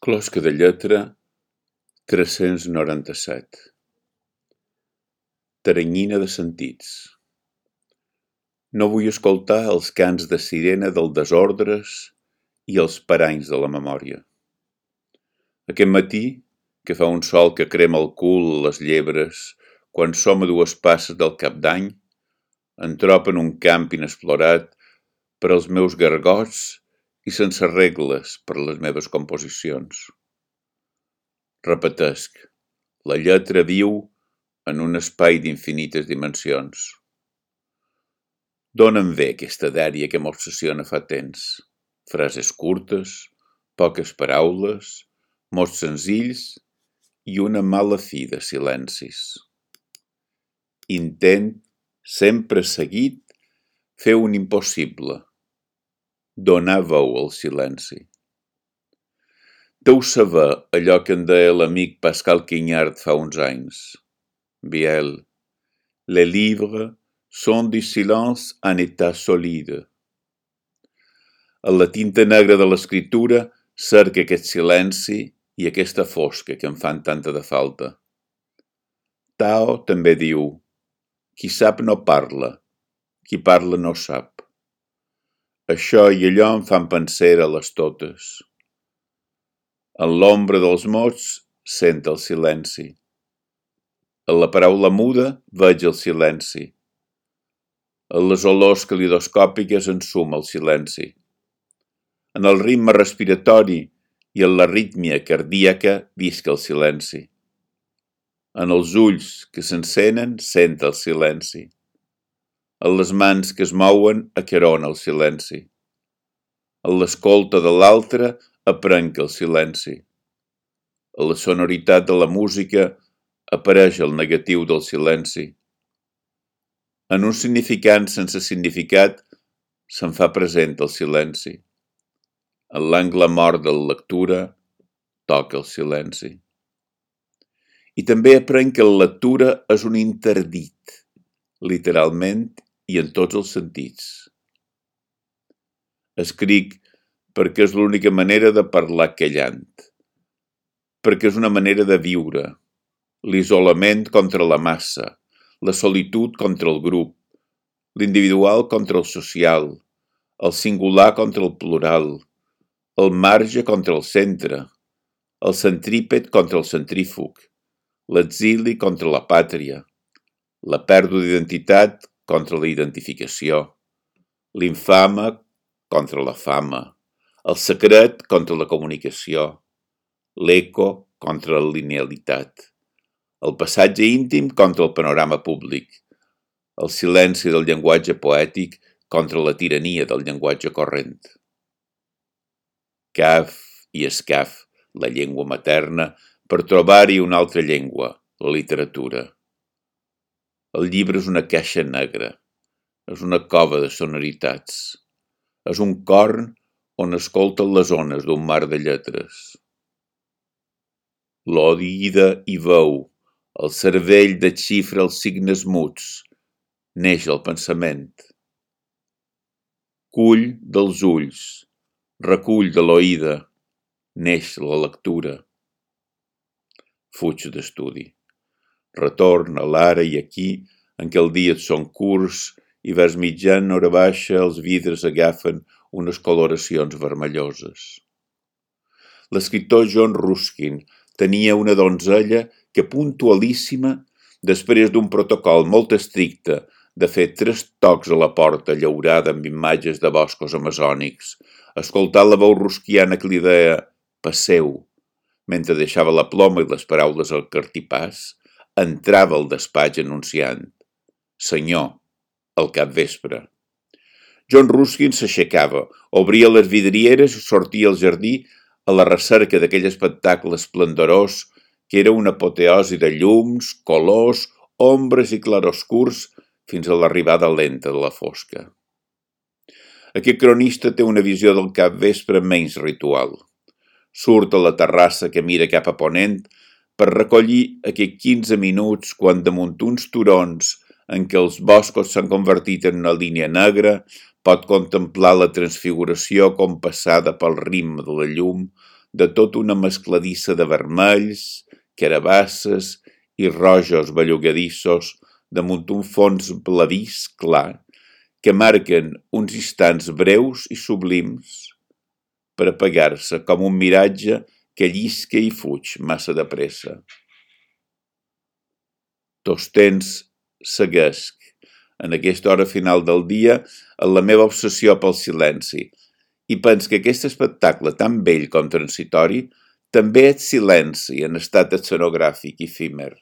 Closca de lletra tres-cents de sentits. No vull escoltar els cants de sirena del desordres i els paranys de la memòria. Aquest matí, que fa un sol que crema el cul les llebres, quan som a dues passes del cap d'any, en tropen un camp inexplorat per als meus gargots i sense regles per a les meves composicions. Repetesc, la lletra viu en un espai d'infinites dimensions. Dóna'm bé aquesta dèria que m'obsessiona fa temps. Frases curtes, poques paraules, mots senzills i una mala fi de silencis. Intent, sempre seguit, fer un impossible, donar veu al silenci. Deu saber allò que en deia l'amic Pascal Quignard fa uns anys. Biel, les livres sont du silence en état solide. A la tinta negra de l'escriptura cerca aquest silenci i aquesta fosca que em fan tanta de falta. Tao també diu, qui sap no parla, qui parla no sap. Això i allò em fan pensar a les totes. En l'ombra dels mots sent el silenci. En la paraula muda veig el silenci. En les olors calidoscòpiques ensuma el silenci. En el ritme respiratori i en la rítmia cardíaca visc el silenci. En els ulls que s'encenen sent el silenci en les mans que es mouen acarona el silenci. En l'escolta de l'altre aprenc el silenci. A la sonoritat de la música apareix el negatiu del silenci. En un significant sense significat se'n fa present el silenci. En l'angle mort de la lectura toca el silenci. I també aprenc que la lectura és un interdit, literalment i en tots els sentits. Escric perquè és l'única manera de parlar callant, perquè és una manera de viure, l'isolament contra la massa, la solitud contra el grup, l'individual contra el social, el singular contra el plural, el marge contra el centre, el centríped contra el centrífug, l'exili contra la pàtria, la pèrdua d'identitat contra la identificació, l'infame contra la fama, el secret contra la comunicació, l'eco contra la linealitat, el passatge íntim contra el panorama públic, el silenci del llenguatge poètic contra la tirania del llenguatge corrent. Caf i escaf, la llengua materna, per trobar-hi una altra llengua, la literatura. El llibre és una caixa negra, és una cova de sonoritats, és un corn on escolten les ones d'un mar de lletres. L'odida i veu, el cervell xifra els signes muts, neix el pensament. Cull dels ulls, recull de l'oïda, neix la lectura. Fuig d'estudi. Retorn a l'ara i aquí, en què el dia són curts i vers mitjan hora baixa els vidres agafen unes coloracions vermelloses. L'escriptor John Ruskin tenia una donzella que puntualíssima, després d'un protocol molt estricte de fer tres tocs a la porta llaurada amb imatges de boscos amazònics, escoltar la veu rusquiana que li deia «passeu», mentre deixava la ploma i les paraules al cartipàs, entrava al despatx anunciant «Senyor, al capvespre». John Ruskin s'aixecava, obria les vidrieres i sortia al jardí a la recerca d'aquell espectacle esplendorós que era una apoteosi de llums, colors, ombres i claroscurs fins a l'arribada lenta de la fosca. Aquest cronista té una visió del capvespre menys ritual. Surt a la terrassa que mira cap a ponent per recollir aquests 15 minuts quan damunt uns turons en què els boscos s'han convertit en una línia negra, pot contemplar la transfiguració compassada pel ritme de la llum de tota una mescladissa de vermells, carabasses i rojos bellugadissos damunt un fons blavís clar que marquen uns instants breus i sublims per apagar-se com un miratge que llisca i fuig massa de pressa. Dos temps seguesc, en aquesta hora final del dia, en la meva obsessió pel silenci, i pens que aquest espectacle tan vell com transitori també és silenci en estat escenogràfic i efímer.